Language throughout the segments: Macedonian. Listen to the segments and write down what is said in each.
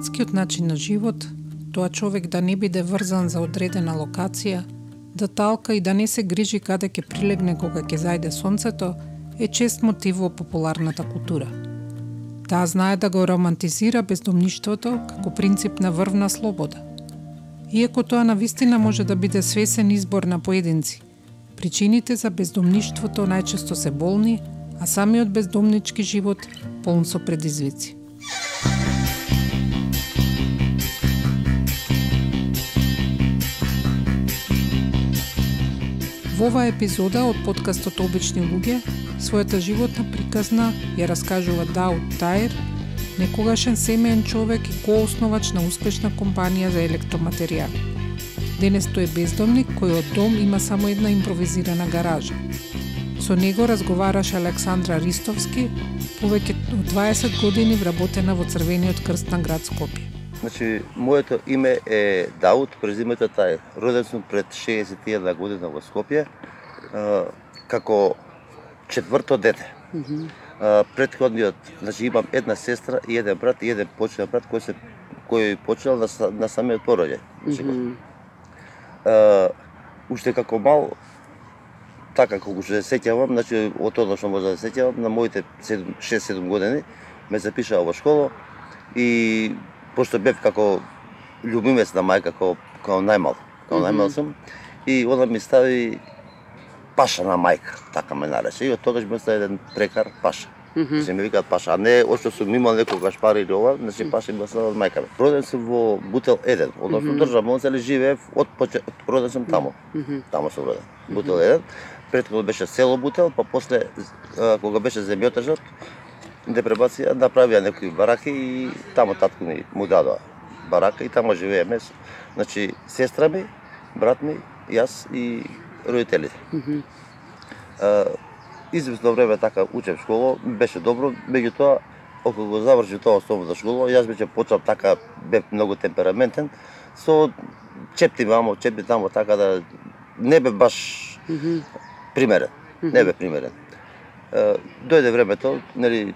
Номадскиот начин на живот, тоа човек да не биде врзан за одредена локација, да талка и да не се грижи каде ќе прилегне кога ќе зајде сонцето, е чест мотив во популарната култура. Таа знае да го романтизира бездомништвото како принцип на врвна слобода. Иако тоа на вистина може да биде свесен избор на поединци, причините за бездомништвото најчесто се болни, а самиот бездомнички живот полн со предизвици. Во оваа епизода од подкастот Обични луѓе, својата животна приказна ја раскажува Дауд Тајер, некогашен семеен човек и коосновач на успешна компанија за електроматеријали. Денес тој е бездомник кој од дом има само една импровизирана гаража. Со него разговараше Александра Ристовски, повеќе од 20 години вработена во Црвениот крст на град Скопје. Значи, моето име е Дауд, презимето тај. Роден сум пред 61 година во Скопје, како четврто дете. Mm -hmm. Предходниот, значи имам една сестра и еден брат и еден почнал брат кој се кој почнал на, на самиот пороѓај. Значи, mm -hmm. уште како мал така колку се сеќавам, значи од тоа што може да се сеќавам, на моите 6-7 години ме запишаа во школа и пошто бев како љубимец на мајка како како најмал, како најмал сум и она ми стави Паша на мајка, така ме нарече. И од тогаш ме стави еден прекар Паша. Mm -hmm. Се ми викаат Паша, а не ошто сум имал некогаш пари или ова, значи Паша ми стави од мајка. Роден сум во Бутел 1, односно mm -hmm. државно цели живеев од почет, роден сум тамо. Mm -hmm. Тамо сум роден. Бутел 1. Предходно беше село Бутел, па после кога беше земјотежот, де пребација, направија некои бараки и тамо татко ми му дадоа барака и тамо живееме. Значи, сестра ми, брат ми, јас и родителите. Mm -hmm. известно време така учев школа, беше добро, меѓутоа, околу го заврши тоа основната школа, јас беше почнав така, бев многу темпераментен, со чепти мамо, чепти тамо, така да не бе баш mm -hmm. примерен. Mm -hmm. Не бе примерен. дојде времето, нели,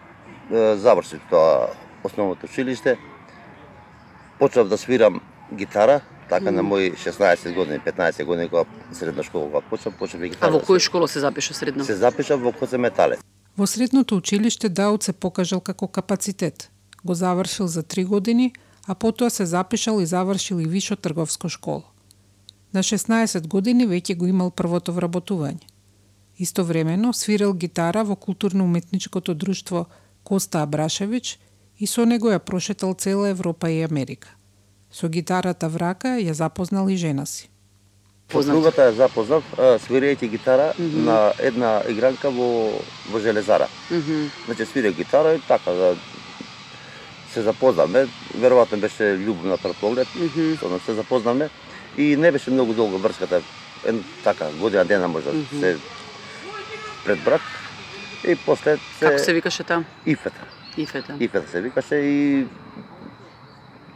завршив тоа основното училиште, почнав да свирам гитара, така на мои 16 години, 15 години кога средна школа кога почнав, почнав и гитара. А во која школа се запиша средно? Се запиша во Коце Метале. Во средното училиште Дауд се покажал како капацитет. Го завршил за 3 години, а потоа се запишал и завршил и вишо трговско школа. На 16 години веќе го имал првото вработување. Истовремено свирал гитара во културно-уметничкото друштво Коста Абрашевич и со него ја прошетал цела Европа и Америка. Со гитарата в рака ја запознал и жена си. Познат. ја запознав свирејќи гитара mm -hmm. на една игранка во во железара. Mm -hmm. Значи свире гитара и така да се запознаме, веројатно беше љубов на прв поглед, mm -hmm. се запознаме и не беше многу долго врската, ен, така година дена може mm -hmm. се пред брак и после се Како се викаше таа? Ифета. Ифета. Ифета се викаше и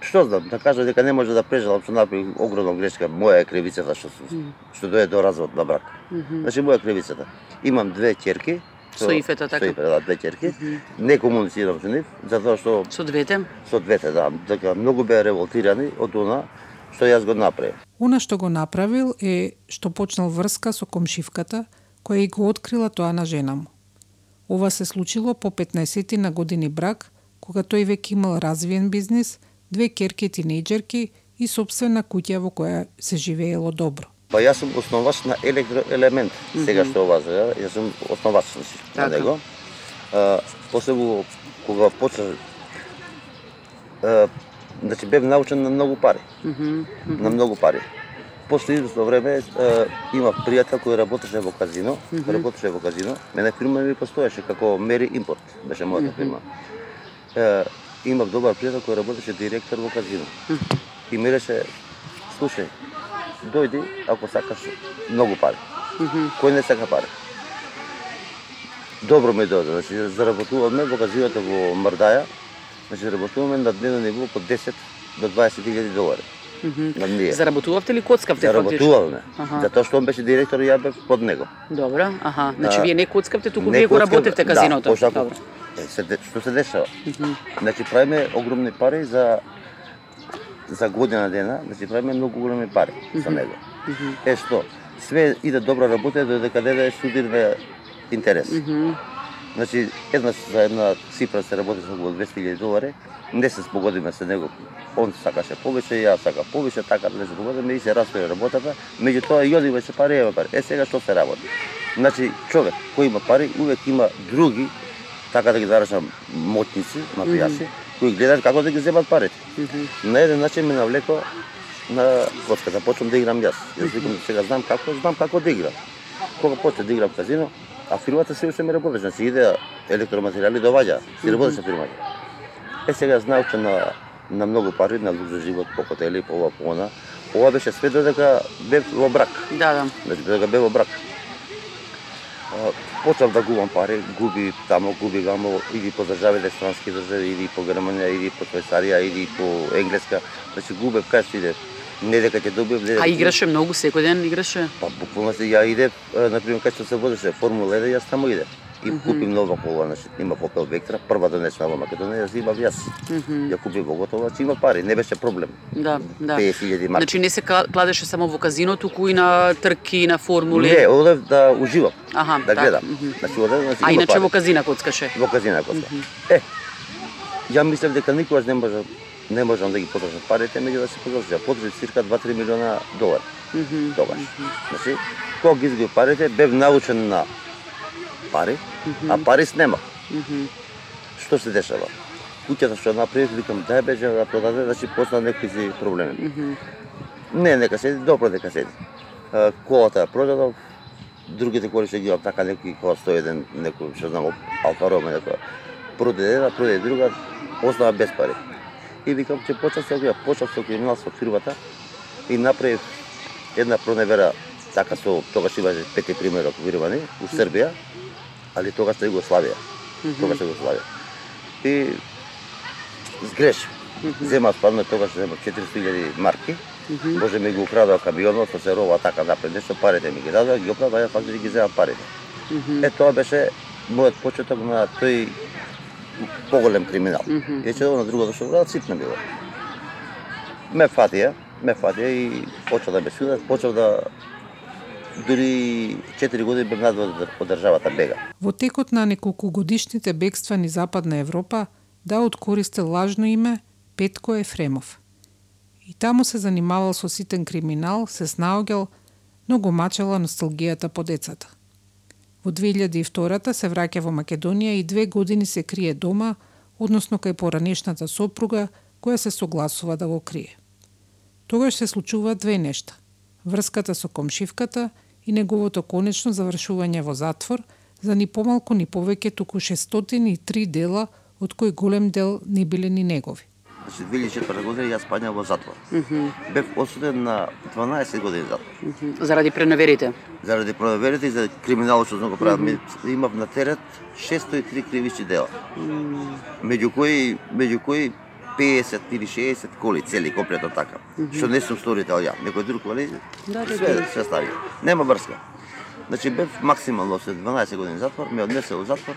што знам, да кажа дека не може да прежалам што направи огромна грешка, моја е кривицата што што дое до развод на брак. Mm -hmm. Значи моја кривицата. Имам две ќерки, со Ифета така. Со Ифета, да, две ќерки. Mm -hmm. Не комуницирам со нив, затоа што Со двете? Со двете, да. Дека многу беа револтирани од она што јас го направив. Она што го направил е што почнал врска со комшивката, која и го открила тоа на жена му. Ова се случило по 15 на години брак, кога тој веќе имал развиен бизнис, две керки тинејџерки и собствена куќа во која се живеело добро. Па јас сум основач на електроелемент, mm -hmm. сега што ова јас сум основач на така. него. А, после го, кога почна а, значи бев научен на многу пари. Mm -hmm. На многу пари. После известно време а, имав пријател кој работеше во казино, mm -hmm. работеше во казино. Мене фирма ми постоеше како Мери Импорт, беше мојата фирма. Mm -hmm имав добар пријател кој работеше директор во казино. И ми реше, слушај, дојди ако сакаш многу пари. Кој не сака пари? Добро ми дојде, значи заработуваме во казиното во Мрдаја, значи заработуваме на дневно ниво по 10 до 20 илјади долари. Mm -hmm. Заработувавте ли коцкавте Заработувавме. Ага. Затоа што он беше директор и ја бев под него. Добро, аха. Значи вие не коцкавте, туку вие го работевте казиното. Да, пошто ако Е, се, што се дешава? Значи правиме огромни пари за за година дена, значи правиме многу големи пари за него. Е што, све иде добра работа додека даде студира интерес. Значи, една за една цифра се работи со околу 200.000 долари, не се спогодиме со него. Он сакаше повеќе, ја сака повеќе, така да не се спогодиме и се растои работата. Меѓутоа и одиме се пари, ева пари. Е сега што се работи? Значи, човек кој има пари, увек има други, така да ги наречам моćници, мафијаци, кои гледаат како да ги земат парите. На еден начин ме навлеко на коцката, почнам да играм јас. Јас викам сега знам како, знам како да играм. Кога почне да играм казино, а фирмата се уште ме работеше, значи иде електроматеријали доваѓа, си работеше фирмата. Е сега знауче на на многу пари, на за живот, по хотели, по ова, по она. Ова беше све додека бев во брак. Да, да. Значи додека бев во брак. Почнав да губам пари, губи тамо, губи гамо, иди по државите, странски држави, иди по Германија, иди по Швајцарија, иди по Енглеска. Значи губев кај што иде. Не дека ќе добив, не дека А играше многу секој ден играше. Па буквално се ја иде, на пример кај што се водеше Формула 1, јас таму иде. И купим нова кола, значи има Opel Vectra, прва донесена во Македонија, јас имав јас. Ја купив во готово, значи има пари, не беше проблем. Да, да. 50.000 марки. Значи не се кла- кладеше само во казино, туку и на трки, на формули. Не, одев да уживам, Аха, да гледам. Значи одев, значи А иначе пари. во казина коцкаше. во казина коцка. Е, ја мислев дека никогаш не можам не можам да ги потрошам парите, меѓу да се потрошам. Потрошив цирка 2-3 милиона долари. Тогаш. Значи, кога ги изгубив парите, бев научен на пари, а пари снема. Што се дешава? Куќата што направив, викам, дај беже да продаде, значи почна некои си проблеми. Не, нека седи, добро дека седи. Колата продадов, другите коли што ги имам така некои кола 101, некој што знам Алфа Ромео некоја. Продаде една, продаде друга, остава без пари. И викам че почнав се окија, почнав се криминал со фирмата и направив една проневера така со тогаш имаше пети пример окупирани у Србија, али тогаш на Југославија. Тогаш на Југославија. И сгрешив. Зема спадна тогаш зема 400.000 марки. Боже ми го украдоа камионот, се рова така напред, нешто парите ми ги дадоа, ги оправдаа, ја фактори ги зема парите. Е тоа беше мојот почеток на тој поголем криминал. Ја че на другото што прават ситна било. Ме фатија, ме фатија и почна да ме судат, почнав да дури 4 години бев надвор од државата бега. Во текот на неколку годишните бегства ни Западна Европа, Даут користел лажно име Петко Ефремов. И таму се занимавал со ситен криминал, се снаоѓал, но го мачела носталгијата по децата. Во 2002 се враќа во Македонија и две години се крие дома, односно кај поранешната сопруга, која се согласува да го крие. Тогаш се случува две нешта. Врската со комшивката и неговото конечно завршување во затвор за ни помалку ни повеќе туку 603 дела, од кои голем дел не биле ни негови. Значи 2004 година јас спаѓам во затвор. Бев осуден на 12 години затвор. Заради пренаверите. Заради проверите и за криминалот што го правам, mm имав на терет 603 кривични дела. Меѓу кои меѓу кои 50 или 60 коли цели комплетно така. Што не сум сторител ја, некој друг коли. Да, да, све да. се стави. Нема врска. Значи бев максимално след 12 години затвор, ме однесе во затвор,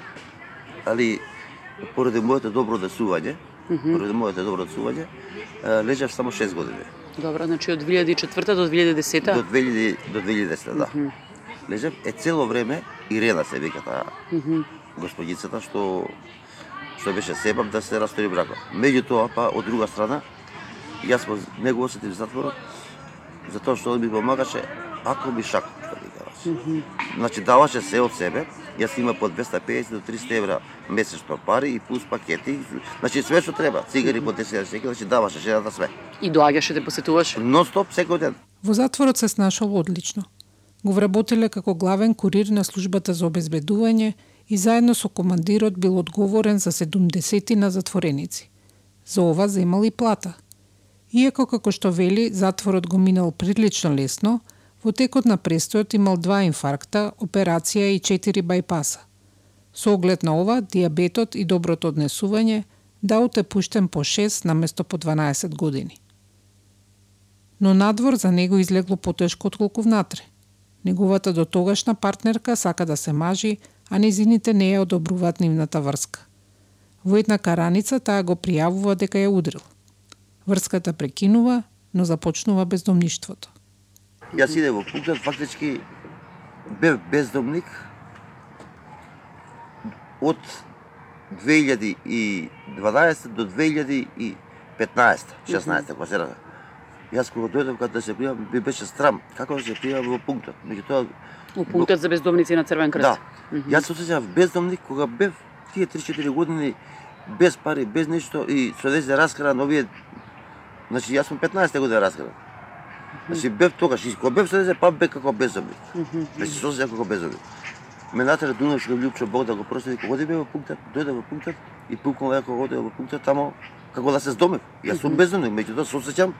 али поради моето добро десување, поради моето добро десување, лежав само 6 години. Добро, значи од 2004 до 2010 До 2000 до 2010 да. Лежев е цело време Ирена се вика таа. Господицата што што беше себаб да се растори бракот. Меѓутоа, па од друга страна, јас во него осетив затворот затоа што он ми помагаше ако би шак, што би кажа. Значи даваше се од себе, јас има по 250 до 300 евра месечно пари и плюс пакети. Значи све што треба, цигари по 10 секи, значи даваше жената све. и доаѓаше да посетуваш. Нон стоп секој ден. Во затворот се снашол одлично. Го вработиле како главен курир на службата за обезбедување и заедно со командирот бил одговорен за 70 на затвореници. За ова земал и плата. Иако како што вели, затворот го минал прилично лесно, во текот на престојот имал два инфаркта, операција и четири бајпаса. Со оглед на ова, диабетот и доброто однесување, Даут е пуштен по 6 наместо по 12 години но надвор за него излегло потешко отколку внатре. Неговата дотогашна партнерка сака да се мажи, а незините не ја одобруваат нивната врска. Во една караница таа го пријавува дека ја удрил. Врската прекинува, но започнува бездомништвото. Јас иде во пунктот, фактички бев бездомник од 2012 до 2015 16 кога се рада. Јас кога дојдов кога да се пријавам, би беше страм како да се пријавам во пунктот. Меѓутоа У пунктот за бездомници на Црвен крст. Да. Јас се осеќав бездомник кога бев тие 3-4 години без пари, без ништо и со деца раскаран овие Значи јас сум 15 година раскаран. Значи бев тогаш, и кога бев со деца, па бев како бездомник. Значи се осеќав како бездомник. Ме натера Дунавшко Лјупчо Бог да го прости, кога оди во пунктот, дојде во пунктот и пукнал ја кога оди во пунктот тамо како да се здомев. Јас сум бездомник, меѓутоа се осеќам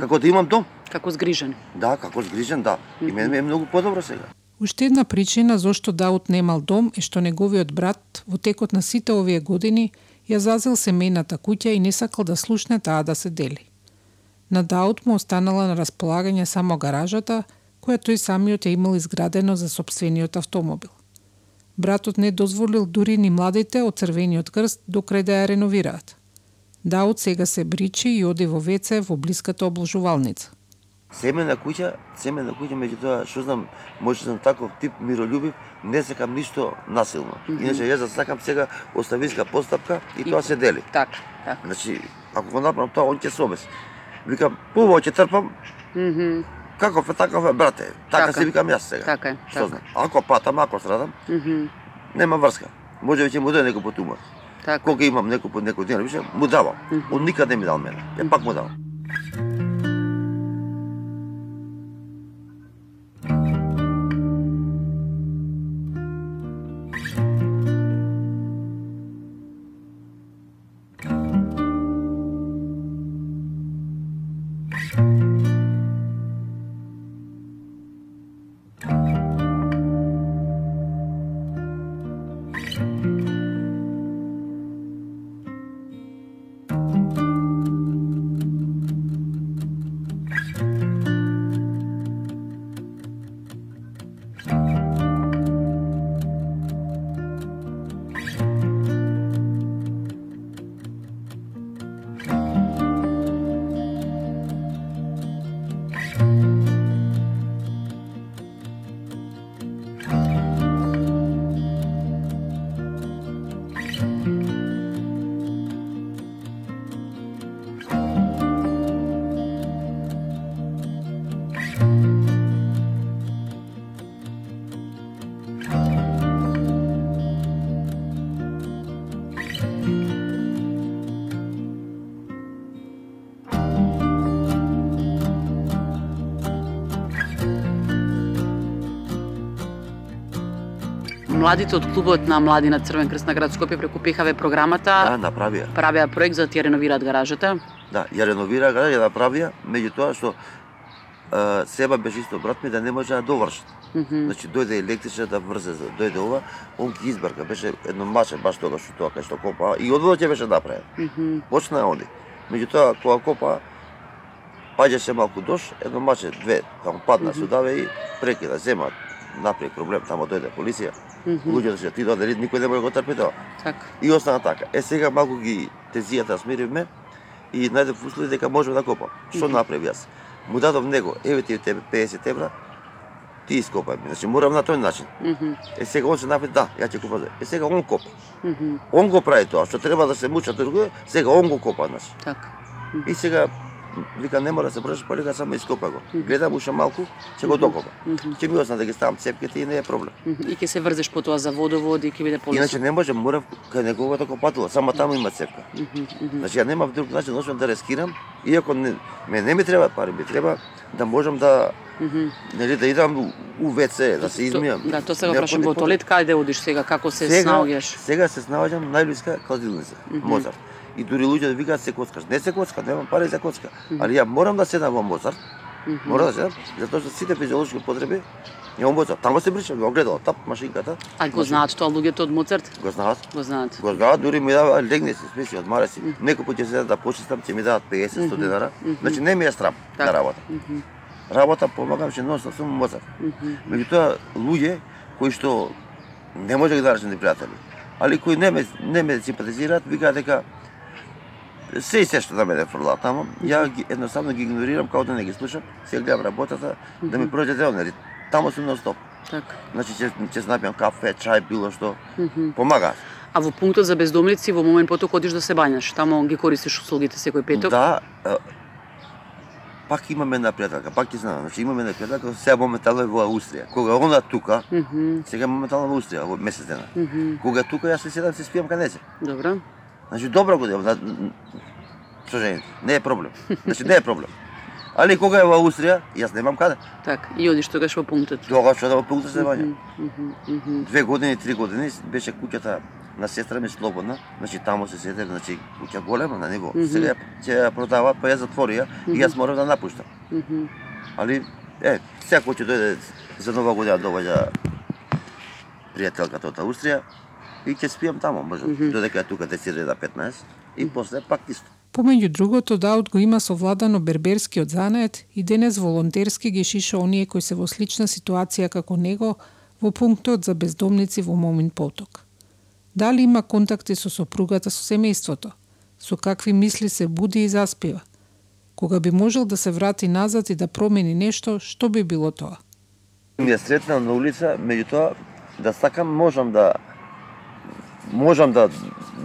како да имам дом. Како згрижен. Да, како згрижен, да. И мене ми е многу подобро сега. Уште една причина зошто Даут немал дом е што неговиот брат во текот на сите овие години ја зазел семејната куќа и не сакал да слушне таа да се дели. На Даут му останала на располагање само гаражата, која тој самиот ја имал изградено за собствениот автомобил. Братот не дозволил дури ни младите од Црвениот крст докрај да ја реновираат. Даут сега се бричи и оди во веце во блиската обложувалница. Семена куќа, семена куќа, меѓутоа, што знам, може сум таков тип миролюбив, не сакам ништо насилно. Иначе јас да сакам сега оставинска постапка и тоа се дели. Така, така. Значи, ако го направам тоа, он ќе се обес. Викам, пубаво ќе трпам, Мгм. каков е таков е, брате. Така, Така. се викам јас сега. Така е, Што така. знам, ако патам, ако страдам, Мгм. нема врска. Може би ќе му даде некој пат ума. Така. Кога имам некој пат некој ден, више, му давам. Он никад не ми дал мене. Ја пак му давам. うん。Младите од клубот на млади на Црвен крст на град Скопје преку ПХВ програмата Да, направија. правеа проект за да ја реновираат гаражата. Да, ја реновира гараж, ја направија, меѓутоа што е, Себа беше исто брат ми да не може да довршат. Мгм. Значи дојде електричар да врзе, дојде ова, он ги избрка, беше едно маче баш тогаш што тоа кај што копа и одводот ќе беше направен. Мгм. Почна оди. Меѓутоа кога копа паѓаше малку дош, едно маче, две, таму падна Мгм. судаве и прекида, зема направи проблем, тамо дојде полиција. Луѓето се ти дојде, никој не може да го трпи тоа. Така. И остана така. Е сега малку ги тезијата смиривме и најдев услови дека можеме да копам. Што Мгм. направи јас? Му дадов него, еве ти тебе 50 евра, ти ископај ми. Значи морам на тој начин. Мгм. Е сега он се нафи, да, ја ќе купам. Е сега он копа. Мгм. Он го прави тоа, што треба да се муча друго, сега он го копа, значи. Така. И сега вика не мора да се браш, па вика само ископа го. Гледам уште малку, ќе го докопа. Ќе ми остана да ги ставам цепките и не е проблем. И ќе се врзеш потоа за водовод и ќе биде полесно. Иначе не може, морав кај неговата копатула, само таму има цепка. Значи ја немав друг начин освен да рескирам, иако не, ме не ми треба пари, ми треба да можам да нели да идам у- ВЦ, да се измијам. Да, тоа се го прашам во тоалет каде одиш сега, како се снаоѓаш? Сега се снаоѓам најблиска кладилница, Мгм. И дури луѓе да викаат се коцкаш. Не се коцка, немам пари за коцка. Али ја морам да седам во Моцарт, морам да седам, затоа што сите физиолошки потреби ја Моцарт. Таму се бричам, го гледал, тап машинката. А го знаат тоа луѓето од Моцарт? Го знаат. Го знаат. Го знаат, дури ми дава легне се смеси, одмара си. Некој пат ќе седат да почистам, ќе ми дадат 50-100 Мгм. денара. Мгм. Значи не ми е страм Така. да работам. Мгм. Работа помагам, што носам сум Моцарт. Меѓутоа, луѓе кои што не може да ги наречам ни пријатели, али кои не ме, не ме симпатизираат, викаат дека се и се што да мене фрлаат тамо, ја ги, едноставно ги игнорирам како да не ги слушам, се гледам работата, да ми проđе дел, нели, тамо сум на стоп. Така. Значи ќе ќе напијам кафе, чај, било што, помагаат. А во пунктот за бездомници во момент поток одиш да се бањаш, тамо ги користиш услугите секој петок? Да, пак имаме една пријателка, пак ќе знам, значи имаме една пријателка, сега моментално е во Аустрија. Кога она тука, Мгм. сега е моментално во Аустрија, во месец дена. Мгм. Кога е тука, јас се седам се спијам кај неќе. Добро. Значи добро го делам, жените. Не е проблем. Значи не е проблем. Али кога е во Аустрија, јас немам каде. Така, и одиш тогаш во пунктот. Тогаш што да во пунктот се мгм. Две години, три години беше куќата на сестра ми слободна, значи таму се седев, значи куќа голема на. Мгм. Сега ќе ја продаваат, па ја затворија и јас морав да напуштам. Али, е, секој ќе дојде за нова година доаѓа пријателката од Аустрија и ќе спијам таму, може, додека е тука децидира 15 и после пак исто. Помеѓу другото, Дауд го има совладано берберскиот занает и денес волонтерски ги шиша оние кои се во слична ситуација како него во пунктот за бездомници во Момин поток. Дали има контакти со сопругата со семејството? Со какви мисли се буди и заспива? Кога би можел да се врати назад и да промени нешто, што би било тоа? Ми ја сретнал на улица, меѓутоа да сакам можам да можам да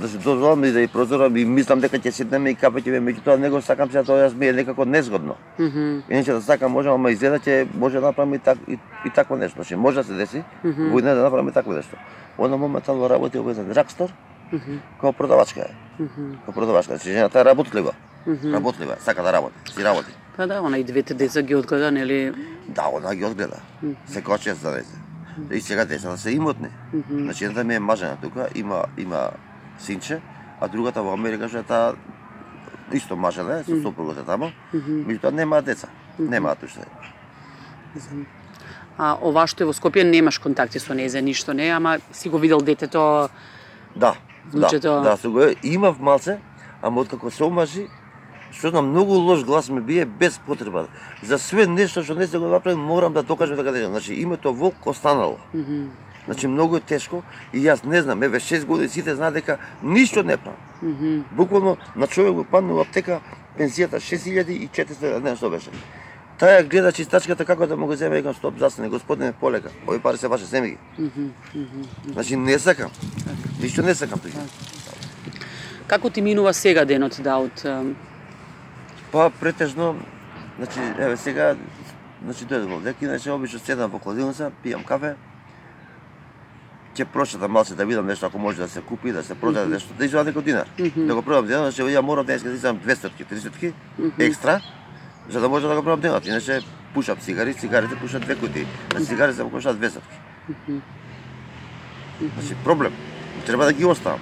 да се дозволам и да ја прозорам и мислам дека ќе седнеме и капе ќе меѓутоа него сакам сега тоа јас ми е некако незгодно. Мгм. Иначе да сакам можам, ама изгледа ќе може да направиме и, так, и, и такво нешто. Значи може да се деси, во една да направиме такво нешто. Она моментално работи во еден драгстор, Мгм. како продавачка е. Мгм. Како продавачка. Значи жената е работлива. Мгм. Работлива, сака да работи, си работи. Па да, она и двете деца ги одгледа, нели? Да, она ги одгледа. Се коче за деца. И сега децата се имотни. Мгм. Значи едната ми е мажена тука, има има синче, а другата во Америка што е таа исто мажена е, со сопругата тамо, меѓутоа немаат деца. Немаат уште. А ова што е во Скопје немаш контакти со незе, ништо не, ама си го видел детето. Да, Внучето- да, да, со го имав малце, ама откако се омажи, што знам, многу лош глас ми бие без потреба. За све нешто што не се го направи, морам да докажам дека дека Значи името Волк останало. Мгм. Значи многу е тешко и јас не знам, еве 6 години сите знаат дека ништо не правам. Мгм. Буквално на човек го падна во аптека пенсијата 6400, не знам што беше. Таја гледа чистачката како да му го земе, викам стоп, застане, господине, полека. Овие пари се ваше, земи ги. Мгм. Мгм. Значи не сакам. Ништо не сакам тука. Како ти минува сега денот, Дауд? Ам, Па претежно, значи еве сега значи дојдов овде, иначе обично седам во кладилница, пијам кафе. Ќе прошетам малце да видам нешто ако може да се купи, да се продаде нешто, да извадам некој динар. Да го пробам денот, значи ја морам денеска да изам 200 300 екстра, за да може да го пробам денот. Иначе пушам цигари, цигарите пушат две кутии. Значи цигарите се кошаат 200. Значи проблем. Треба да ги оставам.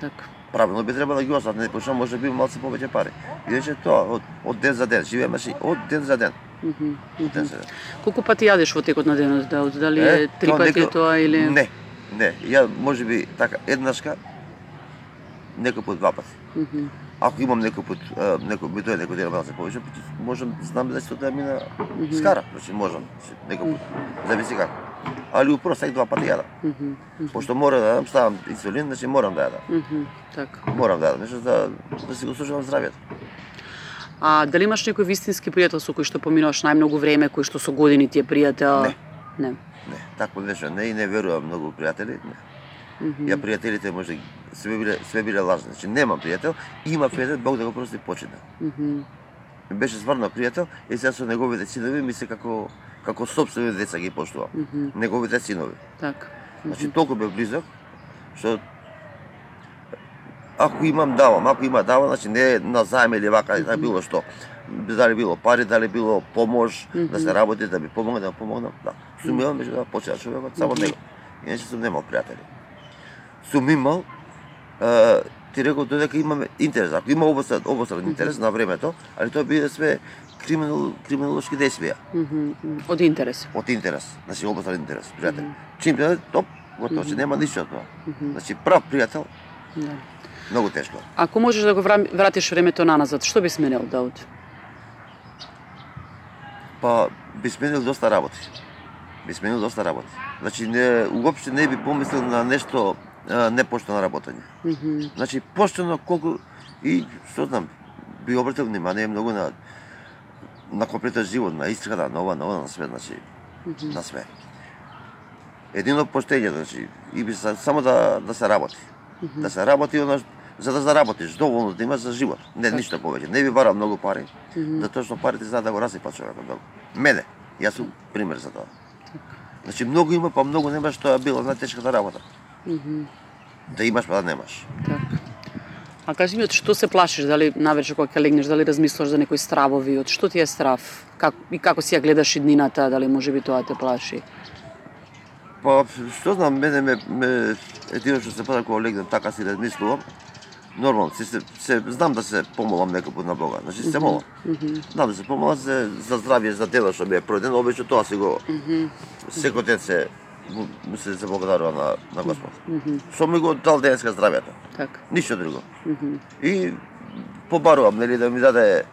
така. Правилно би требало да ги остават, не пошто може би малце повеќе пари. Иначе тоа од, од ден за ден, живееме си од ден за ден. Мгм. Од ден за ден. Колку пати јадеш во текот на денот, Дауд? Дали е три тоа пати некој- тоа или Не, не. Ја може би така еднашка некој пат два пати. Ако имам некој пат, некој ми дојде некој ден малце повеќе, можам знам да се да мина скара, значи можам, значи, некој пат. Зависи како. Али упрост секој два пати јадам. Мгм. Пошто мора да јадам, ставам инсулин, значи морам да јадам. Мгм. Така. Морам да јадам, значи да да си го слушам здравјето. А дали имаш некој вистински пријател со кој што поминуваш најмногу време, кој што со години ти е пријател? Не. Не. Не, такво нешто не и не верувам многу пријатели. Не. Мгм. Ја пријателите може све биле све биле лажни. Значи немам пријател, има пријател, Бог да го прости почина. Мгм. Беше стварно пријател и сега со неговите синови ми се како како собствени деца ги поштувам. Мгм. Неговите синови. Така. Значи толку бе близок што ако имам давам, ако има давам, значи не на заем или вака, mm било што. Дали било пари, дали било помош, да се работи, да ми помогне, да помогнам, да. Сум имал, меѓу да почеа човекот, само него. Иначе сум немал пријатели. Сум имал, е, ти рекол додека имаме интерес, ако има обостран, обостран интерес на времето, али тоа биде све криминал, криминолошки действија Мгм. Од интерес. од интерес, значи обостран интерес, пријател. Чим те топ, готово, че нема ништо од тоа. Значи прав пријател, Да. многу тешко. Ако можеш да го вратиш времето наназад, што би сменил, Дауд? Па би сменил доста работи. Би сменил доста работи. Значи не уопште не би помислил на нешто непоштено работење. Mm -hmm. Значи поштено колку и што знам, би обратил внимание многу на на комплетен живот, на исхрана, на ова, на ова, на све, значи, mm -hmm. на све. Едино поштење, значи, и би само да, да се работи. Mm -hmm. Да се работи, оно, за да заработиш, доволно да имаш за живот. Не, так. ништо повеќе. Не би бара многу пари, mm -hmm. да точно парите знаат да го расипа човекот. Да. Мене, јас сум пример за тоа. Значи, многу има, па многу немаш, тоа било најтешката работа. Mm -hmm. Да имаш, па да немаш. Так. А кажи ми, од што се плашиш? Дали навечер кога ќе легнеш, дали размислуваш за некои стравови? Од што ти е страв? Как, и како си ја гледаш иднината? Дали може би тоа те плаши? Па, што знам, мене ме, ме едино што се пада кога легнем, така си размислувам. Нормално, се, се, се, знам да се помолам некој пат на Бога. Значи се молам. Mm -hmm. Знам да се помолам за, за здравје, за дело што ми е проден, обично тоа си го mm -hmm. секој ден се му се заблагодарува на, на Господ. Mm -hmm. Што ми го дал денеска здравјето. Така. Ништо друго. Mm -hmm. И побарувам, нели, да ми даде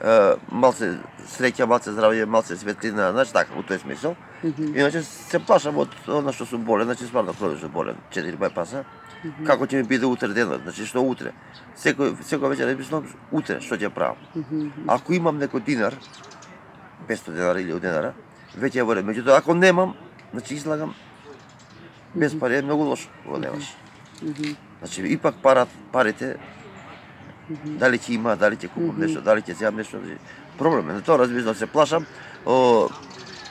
е, малце среќа, малце здравје, малце светлина, значи така, во тој смисол. Mm -hmm. Иначе се плашам од она што сум болен, значи стварно хронично болен, 4-5 паса. Mm -hmm. Како ќе ми биде утре денот, значи што утре. Секој секој вечер мислам утре што ќе правам. Mm -hmm. Ако имам некој динар, 500 денара или денара, веќе е во ред. Меѓутоа ако немам, Значи излагам без пари е многу лошо кога немаш. Значи ипак парат, парите дали ќе има, дали ќе купам нешто, дали ќе земам нешто. Значи, проблем е. Тоа разбира се плашам. О,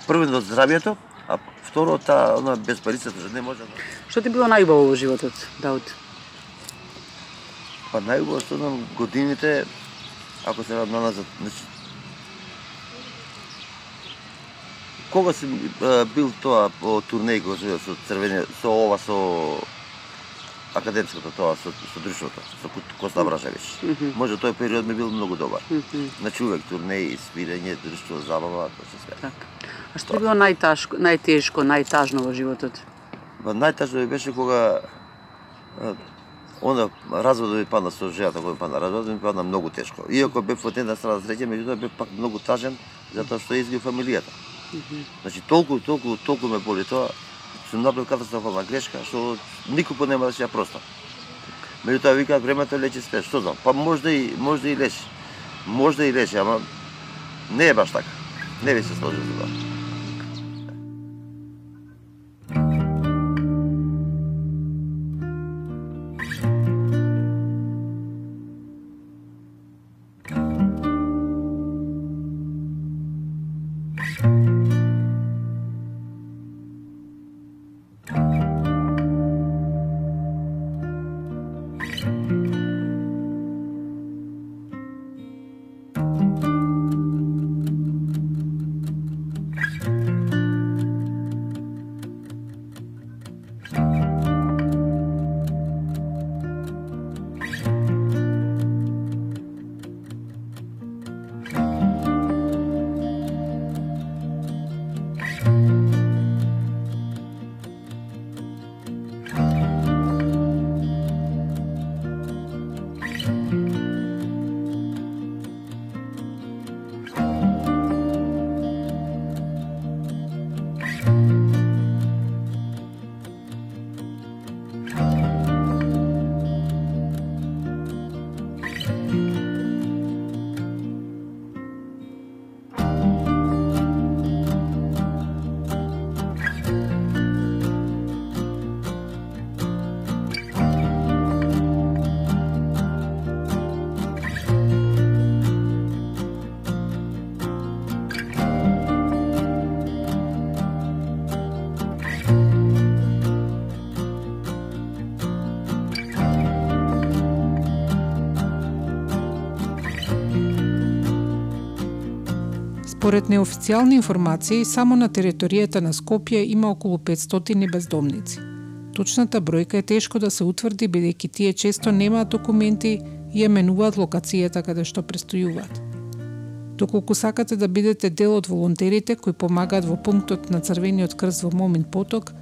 првено здравјето, а второ та она без парицата што не може да... Што ти било најубаво во животот, Дауд? Па најубаво што знам годините ако се на назад, значи Кога си бил тоа по турнеј кога со, со црвени со ова со академското тоа со со друштвото, со Коста Брашевич. Mm -hmm. Може тој период ми бил многу добар. Mm -hmm. Значи увек турнеи, свирење, друштво, забава, тоа се све. Така. А што било најтешко, најтешко, најтажно во животот? Ба најтажно ми беше кога она разводот ми падна со жената која ми падна, разводот ми падна многу тешко. Иако бев во една страна среќа, меѓутоа бев пак многу тажен затоа што изгубив фамилијата. Значи толку, толку, толку ме боли тоа, сум направил катастрофална грешка, што никој нема да се ја проста. Меѓутоа вика времето лечи све, што знам, па можда и можда и лечи. Можда и лечи, ама не е баш така. Не би се сложил за тоа. Според неофицијални информации, само на територијата на Скопје има околу 500 бездомници. Точната бројка е тешко да се утврди бидејќи тие често немаат документи и ја менуваат локацијата каде што престојуваат. Доколку сакате да бидете дел од волонтерите кои помагаат во пунктот на Црвениот крст во Момин поток,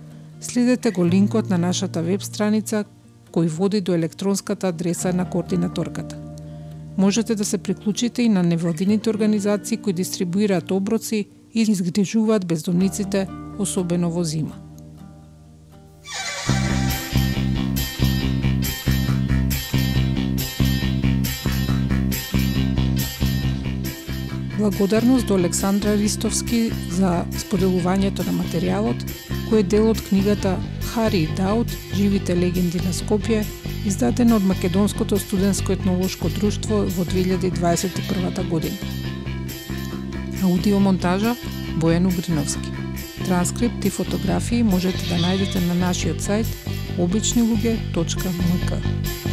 следете го линкот на нашата веб страница кој води до електронската адреса на координаторката. Можете да се приклучите и на невладините организации кои дистрибуираат оброци и изгрижуваат бездомниците, особено во зима. Благодарност до Александра Ристовски за споделувањето на материјалот, кој е дел од книгата Хари Даут, Живите легенди на Скопје, издадено од Македонското студентско етнолошко друштво во 2021 година. Аудиомонтажа Бојан Угриновски. Транскрипт и фотографии можете да најдете на нашиот сајт обичнилуѓе.мк.